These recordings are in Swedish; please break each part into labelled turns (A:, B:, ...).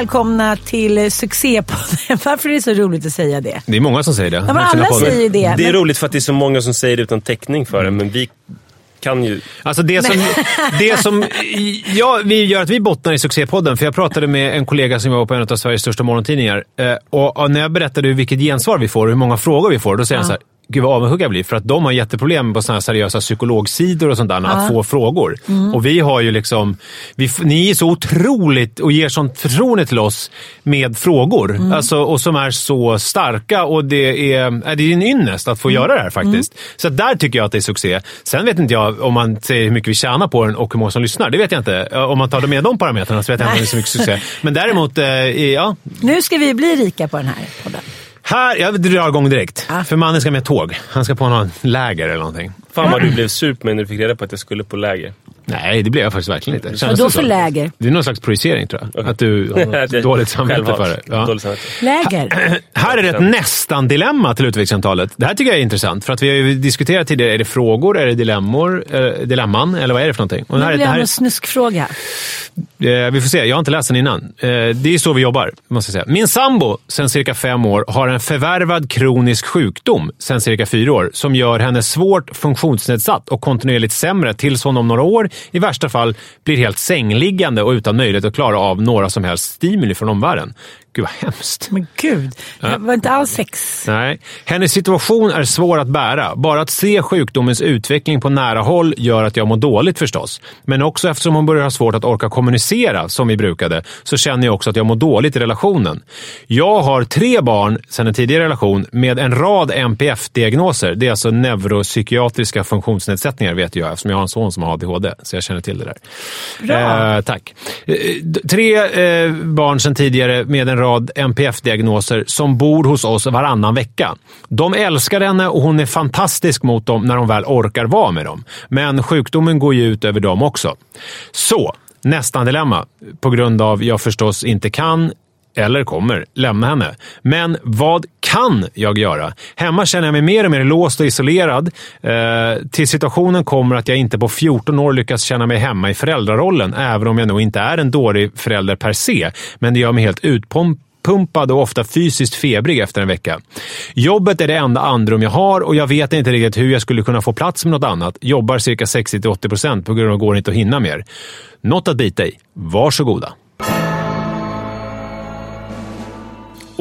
A: Välkomna till succépodden. Varför är det så roligt att säga det?
B: Det är många som säger det.
A: Ja, men alla säger det.
C: Det är
A: men-
C: roligt för att det är så många som säger det utan täckning för det, men vi kan ju...
B: Alltså det som, det som ja, vi gör att vi bottnar i succépodden. För jag pratade med en kollega som jobbar på en av Sveriges största morgontidningar. Eh, Och, när jag berättade vilket gensvar vi får och hur många frågor vi får, då säger han så här. Gud vad avundsjuk jag blir, för att de har jätteproblem på såna seriösa psykologsidor och sånt där, att få frågor. Och vi har ju liksom... Vi, ni är så otroligt och ger sånt förtroende till oss med frågor. Alltså, och som är så starka och det är, är det är en ynnest att få göra det här faktiskt. Så där tycker jag att det är succé. Sen vet inte jag om man säger hur mycket vi tjänar på den och hur många som lyssnar. Det vet jag inte. Om man tar med de parametrarna så vet jag inte om det är så mycket succé. Men däremot, eh, ja.
A: Nu ska vi bli rika på den här podden.
B: Här, jag drar igång direkt.
A: Ja.
B: För mannen ska med tåg. Han ska på någon läger eller någonting.
C: Fan vad du blev sur på mig när du fick reda på att jag skulle på läger.
B: Nej, det blev jag faktiskt verkligen inte. Kändes
A: Vadå för läger?
B: Det är någon slags projicering tror jag. Att du har dåligt samvete för det. Ja.
C: Samvete.
A: Läger?
B: Här är det ett nästan-dilemma till utvecklingssamtalet. Det här tycker jag är intressant. För att vi har ju diskuterat tidigare, är det frågor, är det dilemmor, eh, dilemman, eller vad är det för någonting? Och det
A: Nu
B: här,
A: vill
B: det här,
A: en snuskfråga.
B: Eh, vi får se, jag har inte läst den innan. Eh, det är så vi jobbar, måste jag säga. Min sambo, sedan cirka fem år, har en förvärvad kronisk sjukdom sedan cirka fyra år som gör henne svårt funktionsnedsatt och kontinuerligt sämre tills hon om några år i värsta fall blir helt sängliggande och utan möjlighet att klara av några som helst stimuli från omvärlden. Gud vad hemskt.
A: Men gud, det var inte alls sex.
B: Nej. Hennes situation är svår att bära. Bara att se sjukdomens utveckling på nära håll gör att jag mår dåligt förstås. Men också eftersom hon börjar ha svårt att orka kommunicera som vi brukade, så känner jag också att jag mår dåligt i relationen. Jag har tre barn sedan en tidigare relation med en rad NPF-diagnoser. Det är alltså neuropsykiatriska funktionsnedsättningar vet jag, eftersom jag har en son som har ADHD. Så jag känner till det där.
A: Bra.
B: Eh, tack. Eh, Tre eh, barn sedan tidigare med en rad NPF-diagnoser som bor hos oss varannan vecka. De älskar henne och hon är fantastisk mot dem när hon väl orkar vara med dem. Men sjukdomen går ju ut över dem också. Så, nästan dilemma. På grund av jag förstås inte kan eller kommer lämna henne. Men vad kan jag göra? Hemma känner jag mig mer och mer låst och isolerad. Eh, till situationen kommer att jag inte på 14 år lyckas känna mig hemma i föräldrarollen, även om jag nog inte är en dålig förälder per se. Men det gör mig helt utpumpad och ofta fysiskt febrig efter en vecka. Jobbet är det enda andrum jag har och jag vet inte riktigt hur jag skulle kunna få plats med något annat. Jobbar cirka 60-80 procent på grund av att det går inte att hinna mer. Något att bita i. Varsågoda.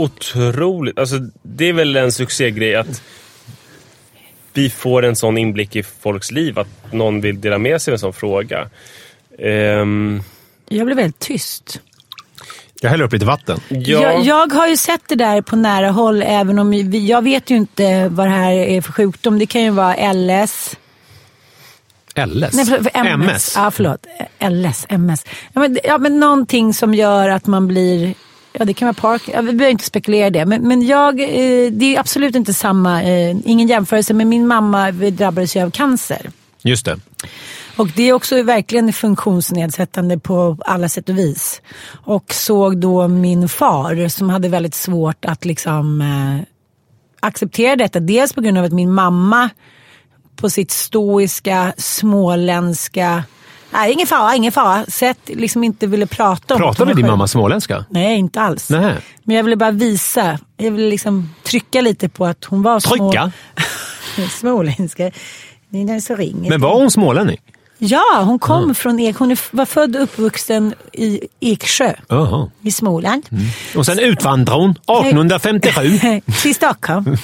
C: Otroligt. Alltså, det är väl en succégrej att vi får en sån inblick i folks liv, att någon vill dela med sig av en sån fråga. Ehm,
A: Jag blev väldigt tyst.
B: Jag häller upp lite vatten.
C: ja,
A: Jag, jag har ju sett det där på nära håll, även om vi, jag vet ju inte vad det här är för sjukdom. Det kan ju vara LS.
B: LS?
A: Nej, för, för MS.
B: MS.
A: Ja, förlåt. LS, MS. Ja men, ja, men någonting som gör att man blir... Ja, det kan vara park. Ja, vi behöver inte spekulera i det. Men, men jag, eh, det är absolut inte samma, eh, ingen jämförelse, men min mamma drabbades ju av cancer.
B: Just det.
A: Och det är också verkligen funktionsnedsättande på alla sätt och vis. Och såg då min far som hade väldigt svårt att liksom eh, acceptera detta. Dels på grund av att min mamma på sitt stoiska, småländska, nej ingen fara, ingen fara, sätt liksom inte ville prata om
B: Pratade din mamma småländska?
A: Nej, inte alls.
B: Nej.
A: Men jag ville bara visa, jag ville liksom trycka lite på att hon var små...
B: Trycka?
A: småländska. Det är den som ringer.
B: Men var hon smålänning?
A: Ja, hon kom från Ek. Hon var född och uppvuxen i Eksjö
B: Jaha.
A: i Småland.
B: Och sen utvandrade hon 1857.
A: till Stockholm.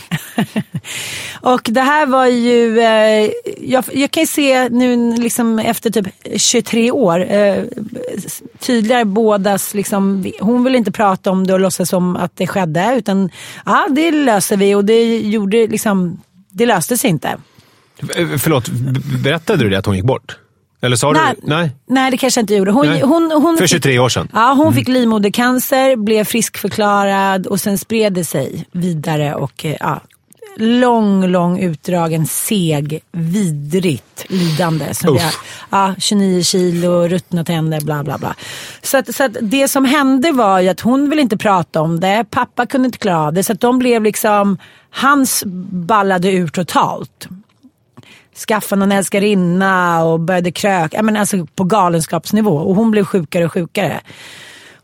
A: och det här var ju, eh, jag, jag kan ju se nu liksom efter typ 23 år, eh, tydligare bådas, liksom, hon vill inte prata om det och låtsas som att det skedde, utan ja, det löser vi och det gjorde liksom, det löste sig inte.
B: Eh, Förlåt, berättade du det att hon gick bort? Eller sa
A: Nej,
B: du? Nej.
A: nej, det kanske jag inte gjorde. Hon,
B: Nej.
A: hon, hon
B: För
A: fick-
B: 23 år sedan.
A: Ja, hon fick livmodercancer, blev friskförklarad och sen spred det sig vidare. Och, eh, ja, lång, lång utdragen, seg, vidrigt lidande. Som det, ja, 29 kilo, ruttna tänder, bla bla bla. Så, att, så att det som hände var ju att hon ville inte prata om det. Pappa kunde inte klara av det. Så att de blev liksom, hans ballade ur totalt skaffade någon älskarinna och började kröka. Men alltså på galenskapsnivå. Och hon blev sjukare och sjukare.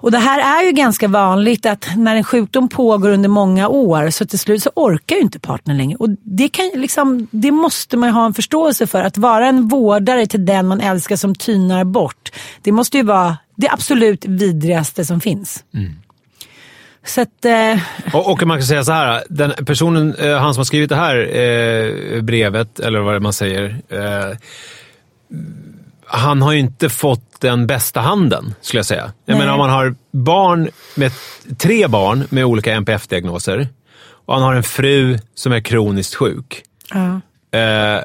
A: Och det här är ju ganska vanligt att när en sjukdom pågår under många år så till slut så orkar ju inte partnern längre. Och det, kan, liksom, det måste man ju ha en förståelse för. Att vara en vårdare till den man älskar som tynar bort. Det måste ju vara det absolut vidrigaste som finns. Mm. Så att, eh,
B: Och, och man kan säga så här, den personen, eh, han som har skrivit det här eh, brevet, eller vad det man säger, eh, han har ju inte fått den bästa handen, skulle jag säga. Jag
A: Nej.
B: menar om man har barn med, tre barn med olika NPF-diagnoser och han har en fru som är kroniskt sjuk.
A: ja.
B: Eh,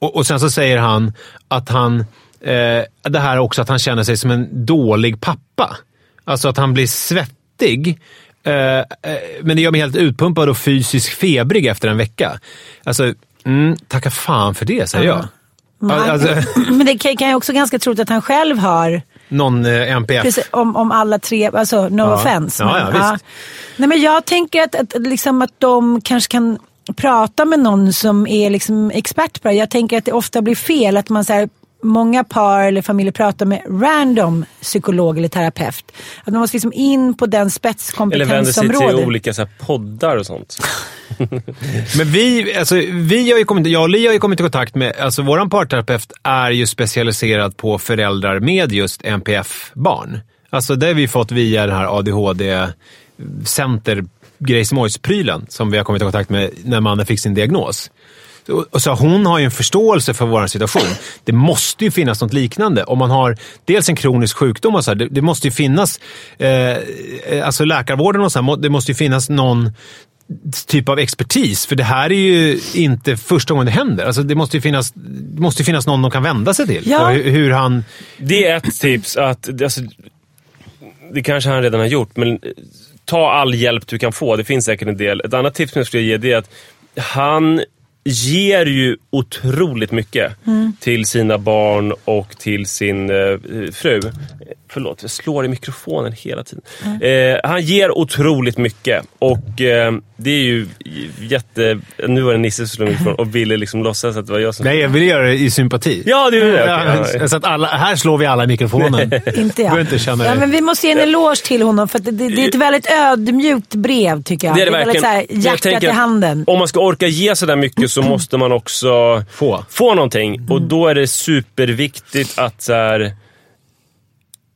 B: och, och sen så säger han att han, eh, det här också att han känner sig som en dålig pappa. Alltså att han blir svettig. Eh, eh, men det gör mig helt utpumpad och fysiskt febrig efter en vecka. Alltså, mm, tacka fan för det, säger jag.
A: Men-
B: Alltså,
A: Men det kan ju också ganska troligt att han själv har
B: någon eh, NPF.
A: Precis, om, om alla tre, alltså no
B: Ja.
A: offense.
B: Ja, ja, visst.
A: Nej, men jag tänker att, att, liksom att de kanske kan prata med någon som är liksom expert på det. Jag tänker att det ofta blir fel att man så här, Många par eller familjer pratar med random psykolog eller terapeut. Att man måste liksom in på den
C: Eller vänder sig till
A: spetskompetensområdet.
C: olika så här, poddar och sånt.
B: Men vi, alltså, vi har ju kommit, jag och Li har ju kommit i kontakt med, alltså våran parterapeut är ju specialiserad på föräldrar med just NPF-barn. Alltså det har vi fått via den här ADHD-center Grejsmojs-prylen som vi har kommit i kontakt med när mannen fick sin diagnos. Och- så hon har ju en förståelse för vår situation. Det måste ju finnas något liknande. Om man har dels en kronisk sjukdom och så här, det, det måste ju finnas, eh, alltså läkarvården och så här, det måste ju finnas någon typ av expertis. För det här är ju inte första gången det händer. Alltså det måste ju finnas, måste ju finnas någon de kan vända sig till.
A: Ja.
B: Hur, hur han...
C: Det är ett tips. att alltså, Det kanske han redan har gjort, men eh, ta all hjälp du kan få. Det finns säkert en del. Ett annat tips som jag skulle ge det är att han ger ju otroligt mycket till sina barn och till sin eh, fru. Förlåt, jag slår i mikrofonen hela tiden. Eh, han ger otroligt mycket och eh, det är ju jätte... Nu var det Nisse som slog mikrofonen och ville liksom låtsas att det var jag som...
B: Nej, jag vill göra det i sympati.
C: Ja, det är det.
B: Ja. Så att alla, här slår vi alla i mikrofonen.
A: Inte jag.
B: inte känna
A: ja, men vi måste ge en eloge till honom för att det, det, det är ett väldigt ödmjukt brev tycker jag.
C: Det är det
A: väldigt
C: verkligen.
A: så här, hjärtat
C: tänker
A: i handen.
C: Om man ska orka ge så där mycket så måste man också
B: Få.
C: få någonting. Och då är det superviktigt att, så här,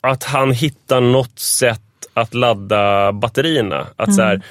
C: att han hittar något sätt att ladda batterierna. Att, så här,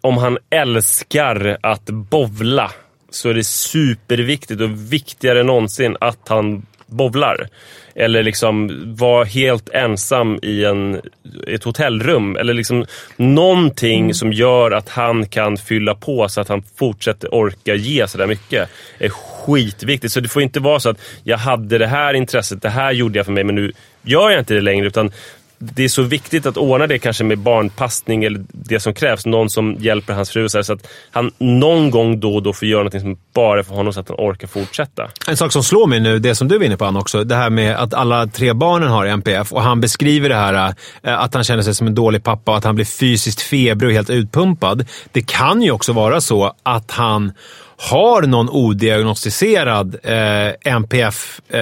C: om han älskar att bovla så är det superviktigt och viktigare än någonsin att han bovlar. Eller liksom vara helt ensam i en, ett hotellrum. Eller liksom någonting som gör att han kan fylla på så att han fortsätter orka ge sådär mycket. är skitviktigt. Så det får inte vara så att jag hade det här intresset, det här gjorde jag för mig men nu gör jag inte det längre. Utan det är så viktigt att ordna det kanske med barnpassning eller det som krävs. Någon som hjälper hans fru så, här, så att han någon gång då och då får göra något som bara för honom så att han orkar fortsätta.
B: En sak som slår mig nu, det som du var inne på Anna också, det här med att alla tre barnen har NPF och han beskriver det här eh, att han känner sig som en dålig pappa och att han blir fysiskt febrig och helt utpumpad. Det kan ju också vara så att han har någon odiagnostiserad eh, NPF eh,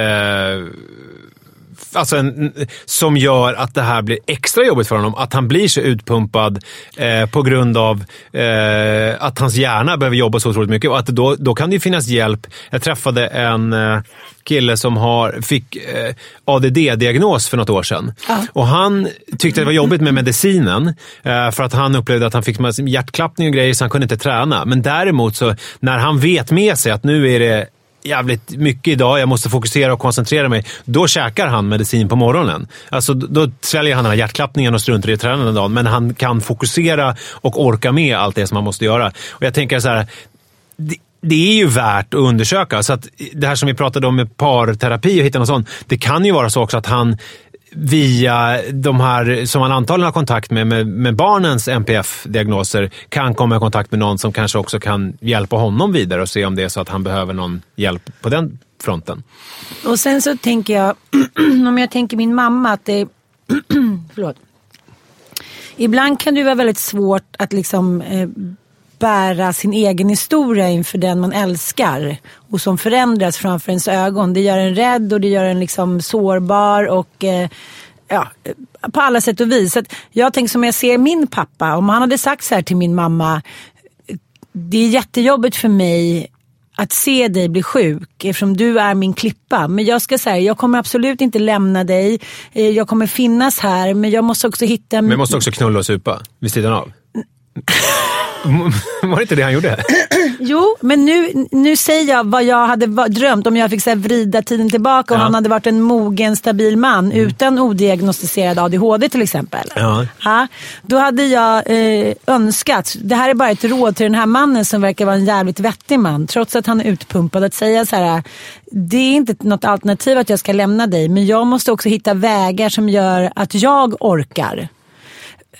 B: alltså en, som gör att det här blir extra jobbigt för honom. Att han blir så utpumpad eh, på grund av eh, att hans hjärna behöver jobba så otroligt mycket. Och att då, då kan det ju finnas hjälp. Jag träffade en eh, kille som har, fick eh, ADD-diagnos för något år sedan.
A: Ja.
B: Och Han tyckte det var jobbigt med medicinen eh, för att han upplevde att han fick hjärtklappning och grejer så han kunde inte träna. Men däremot så när han vet med sig att nu är det jävligt mycket idag, jag måste fokusera och koncentrera mig. Då käkar han medicin på morgonen. Alltså, då sväljer han den här hjärtklappningen och struntar i att träna den dagen. Men han kan fokusera och orka med allt det som han måste göra. Och Jag tänker så här, det, det är ju värt att undersöka. Så att det här som vi pratade om med parterapi och hitta något sånt. Det kan ju vara så också att han via de här som man antagligen har kontakt med, med, med barnens NPF-diagnoser, kan komma i kontakt med någon som kanske också kan hjälpa honom vidare och se om det är så att han behöver någon hjälp på den fronten.
A: Och sen så tänker jag, om jag tänker min mamma, att det... förlåt. Ibland kan det vara väldigt svårt att liksom eh, bära sin egen historia inför den man älskar och som förändras framför ens ögon. Det gör en rädd och det gör en liksom sårbar och eh, ja, på alla sätt och vis. Så jag tänker som jag ser min pappa, om han hade sagt så här till min mamma, det är jättejobbigt för mig att se dig bli sjuk eftersom du är min klippa. Men jag ska säga, jag kommer absolut inte lämna dig. Eh, jag kommer finnas här men jag måste också hitta...
B: Men måste också knulla och supa vid sidan av. Var det inte det han gjorde?
A: Jo, men nu, nu säger jag vad jag hade drömt om jag fick så vrida tiden tillbaka och ja. han hade varit en mogen, stabil man mm. utan odiagnostiserad ADHD till exempel.
B: Ja.
A: Ja, då hade jag eh, önskat, det här är bara ett råd till den här mannen som verkar vara en jävligt vettig man, trots att han är utpumpad, att säga så här, det är inte något alternativ att jag ska lämna dig, men jag måste också hitta vägar som gör att jag orkar.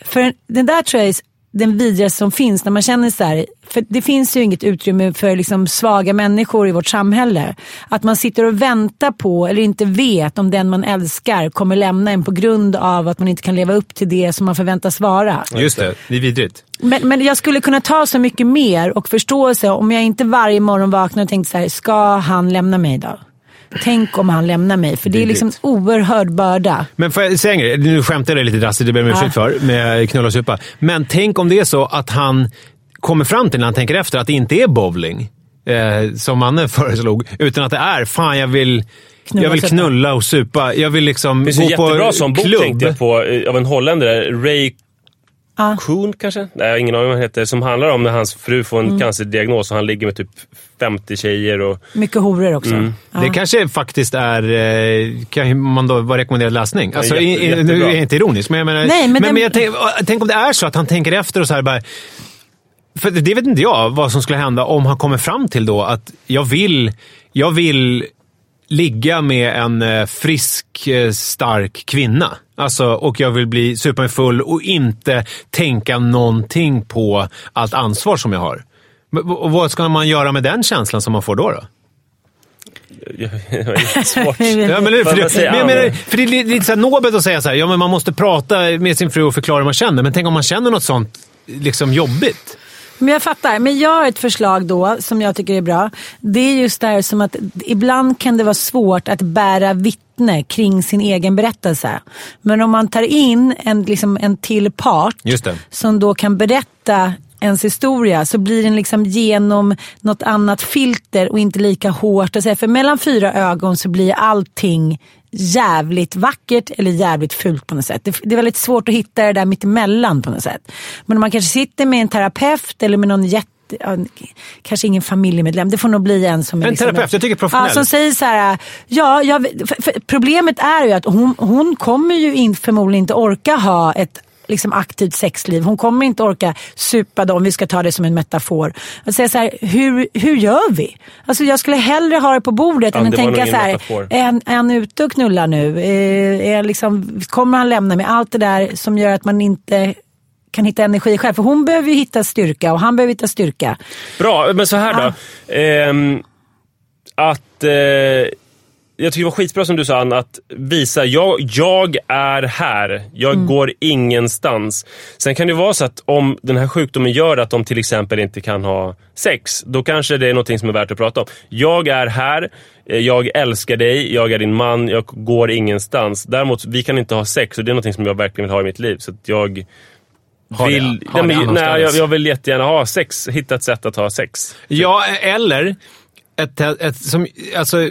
A: För det där tror jag är den vidrigaste som finns när man känner så här, för det finns ju inget utrymme för liksom svaga människor i vårt samhälle. Att man sitter och väntar på eller inte vet om den man älskar kommer lämna en på grund av att man inte kan leva upp till det som man förväntas vara.
B: Just det, det är vidrigt.
A: Men, men jag skulle kunna ta så mycket mer och förståelse om jag inte varje morgon vaknar och tänkte så här, ska han lämna mig då? Tänk om han lämnar mig, för det är liksom oerhörd börda.
B: Men får jag säga en grej? Nu skämtar jag lite drastiskt, det ber jag om ursäkt för, med knulla och supa. Men tänk om det är så att han kommer fram till, när han tänker efter, att det inte är bowling, eh, som mannen föreslog, utan att det är, fan jag vill Knulla, jag vill knulla och supa. Jag vill liksom gå på klubb. Det finns en jättebra sån bok tänkte
C: jag på, eh, av en holländare. Ray Ah. Kuhn kanske? Nej, ingen aning vad han heter. Som handlar om när hans fru får en mm. cancerdiagnos och han ligger med typ 50 tjejer. Och...
A: Mycket horor också. Mm.
B: Ah. Det kanske faktiskt är, eh, kan man då vara rekommenderad läsning. Alltså, ja, jätte, nu är jag inte ironisk, men jag menar, Nej, men, men, den... men jag tänk, tänk, om det är så att han tänker efter och så här bara, för det vet inte jag vad som skulle hända om han kommer fram till då att jag vill, jag vill ligga med en eh, frisk, eh, stark kvinna. Alltså, och jag vill bli superfull och inte tänka någonting på allt ansvar som jag har. Och vad ska man göra med den känslan som man får då? då?
C: Svårt.
B: ja, men, för, det, men, men, för det är lite så nobelt att säga så här, ja, men man måste prata med sin fru och förklara hur man känner. Men tänk om man känner något sånt liksom jobbigt?
A: Men jag fattar. Men jag har ett förslag då som jag tycker är bra. Det är just det här som att ibland kan det vara svårt att bära vittne kring sin egen berättelse. Men om man tar in en, liksom en till part som då kan berätta ens historia så blir den liksom genom något annat filter och inte lika hårt. Säga. För mellan fyra ögon så blir allting jävligt vackert eller jävligt fult på något sätt. Det, det, är väldigt svårt att hitta det där mittemellan på något sätt. Men om man kanske sitter med en terapeut eller med någon jätte kanske ingen familjemedlem, det får nog bli en som
B: är... En liksom terapeut, jag tycker professionell.
A: Ja, som säger så här, ja, jag, problemet är ju att hon, hon kommer ju in, förmodligen inte orka ha ett liksom aktivt sexliv. Hon kommer inte orka supa då, om vi ska ta det som en metafor. Och säga så här, hur, hur gör vi? Alltså jag skulle hellre ha det på bordet ja, än att tänka så här, är han, är han ute och knullar nu? Är, är liksom, kommer han lämna mig? Allt det där som gör att man inte kan hitta energi själv. För hon behöver ju hitta styrka och han behöver hitta styrka.
C: Bra, men så här då. Eh, att... Eh, jag tycker det var skitbra som du sa Anna, att visa jag, jag är här. Jag
A: Mm.
C: går ingenstans. Sen kan det vara så att om den här sjukdomen gör att de till exempel inte kan ha sex, då kanske det är något som är värt att prata om. Jag är här, eh, jag älskar dig, jag är din man, jag går ingenstans. Däremot, vi kan inte ha sex och det är något som jag verkligen vill ha i mitt liv. Så att jag
B: Har det-
C: vill, nej,
B: det
C: men, nej,
B: annanstans.
C: jag, jag vill jättegärna ha sex. Hitta ett sätt att ha sex.
B: Ja, eller ett, ett, som, alltså,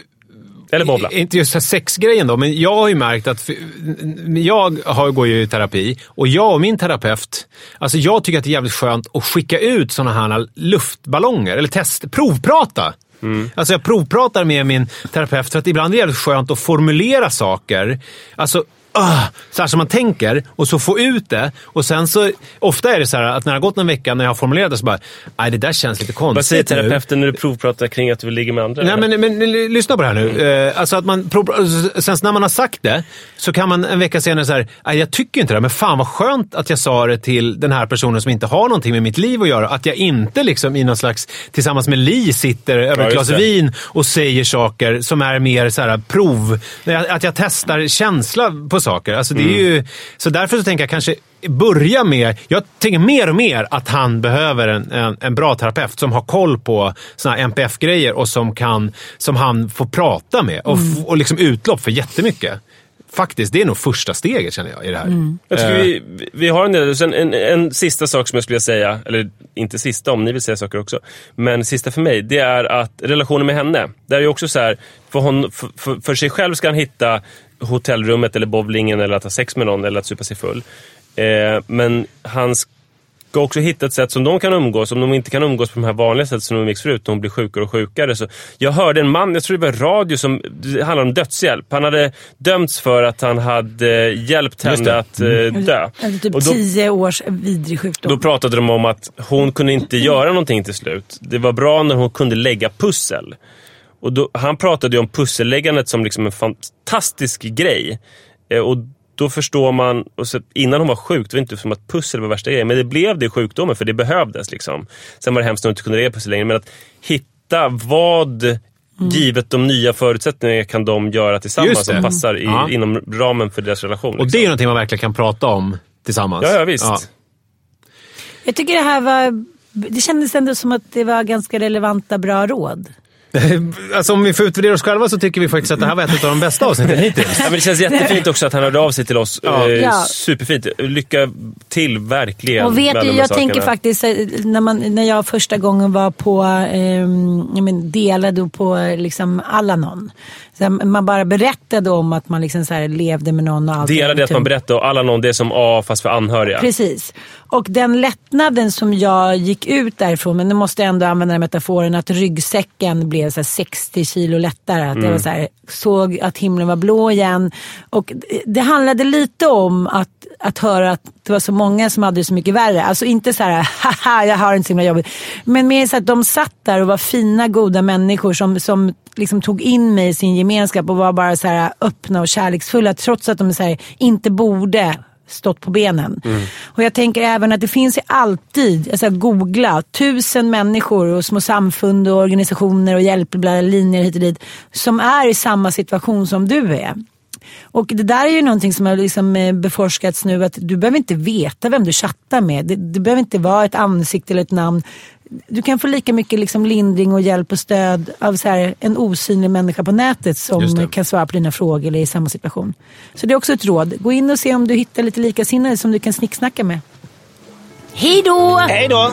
C: Eller bowla.
B: Inte just sexgrejen då, men jag har ju märkt att jag har, går ju i terapi och jag och min terapeut, alltså jag tycker att det är jävligt skönt att skicka ut såna här luftballonger, eller test, provprata. Alltså jag provpratar med min terapeut för att ibland är det jävligt skönt att formulera saker. Alltså, uh, så här som man tänker och så få ut det. Och sen så, ofta är det så här att när det har gått en vecka när jag har formulerat det så bara, nej det där känns lite konstigt
C: Vad säger
B: nu."
C: terapeuten när du provpratar kring att du vill ligga med andra?
B: Nej, men, men lyssna på det här nu.
C: Mm.
B: Eh, alltså att man, sen när man har sagt det, så kan man en vecka senare säga "Nej, jag tycker inte det, men fan vad skönt att jag sa det till den här personen som inte har någonting med mitt liv att göra. Att jag inte liksom i någon slags, tillsammans med Li sitter över ett
C: just
B: glas vin och säger saker som är mer så här prov. Att jag testar känsla på saker. Alltså det är
C: Mm.
B: ju, så därför så tänker jag kanske börja med, jag tänker mer och mer att han behöver en, en, en bra terapeut som har koll på såna här NPF-grejer och som, kan, som han får prata med och, f- och liksom utlopp för jättemycket. Faktiskt, det är nog första steget känner jag i det här.
C: Jag tycker
B: Eh,
C: vi, vi har en del. Sen en, en sista sak som jag skulle vilja säga, eller inte sista om ni vill säga saker också, men sista för mig, det är att relationen med henne. Där är ju också så här, för, hon, för, för, för sig själv ska han hitta hotellrummet eller bowlingen eller att ha sex med någon eller att supa sig full. Eh, men han ska också hitta ett sätt som de kan umgås. Om de inte kan umgås på de här vanliga sätten som de umgicks förut, de blir sjukare och sjukare. Så jag hörde en man, jag tror det var radio, som det handlade om dödshjälp. Han hade dömts för att han hade hjälpt henne att eh, dö.
A: Alltså typ
C: Och då,
A: tio års vidrig sjukdom.
C: då pratade de om att hon kunde inte göra någonting till slut. Det var bra när hon kunde lägga pussel. Och då, han pratade ju om pusselläggandet som liksom en fantastisk grej. Eh, och då förstår man, och så, innan hon var sjuk, det var inte som att pussel var värsta grejen, men det blev det i sjukdomen för det behövdes. Liksom. Sen var det hemskt när hon inte kunde lägga pussel längre, men att hitta vad, givet de nya förutsättningarna, kan de göra tillsammans som passar i,
B: Ja.
C: inom ramen för deras relation.
B: Och det är
C: liksom.
B: ju någonting man verkligen kan prata om tillsammans.
C: Ja, ja visst.
A: Jag tycker det här var... Det kändes ändå som att det var ganska relevanta, bra råd.
B: Alltså om vi får utvärdera oss själva så tycker vi faktiskt att det här var ett av de bästa avsnitten hittills.
C: Ja, men det känns jättefint också att han hörde av sig till oss.
B: Ja.
C: Eh. Superfint. Lycka till verkligen
A: Och vet
C: med
A: du, jag
C: sakerna.
A: tänker faktiskt eh, när, man, när jag första gången var på, eh, jag men, delade på eh, liksom Alanon. Man bara berättade om att man liksom så levde med någon och allt.
C: Dela det att man berättar och alla någon, det är som A fast för anhöriga.
A: Precis. Och den lättnaden som jag gick ut därifrån, men nu måste jag ändå använda den metaforen, att ryggsäcken blev så här 60 kilo lättare. Att jag var så här, såg att himlen var blå igen. Och det handlade lite om att, att höra att det var så många som hade det så mycket värre. Alltså inte så här, haha jag har inte så himla jobbigt. Men mer så att de satt där och var fina, goda människor som, som liksom tog in mig i sin gemenskap och var bara så här öppna och kärleksfulla. Trots att de så här, inte borde stått på benen. Och jag tänker även att det finns ju alltid, alltså googla, tusen människor och små samfund och organisationer och hjälplinjer hit och dit som är i samma situation som du är. Och det där är ju någonting som har liksom eh, beforskats nu att du behöver inte veta vem du chattar med. Det, det behöver inte vara ett ansikte eller ett namn. Du kan få lika mycket liksom lindring och hjälp och stöd av så här, en osynlig människa på nätet som kan svara på dina frågor eller i samma situation. Så det är också ett råd. Gå in och se om du hittar lite likasinnade som du kan snicksnacka med. Hej då!
B: Hej då!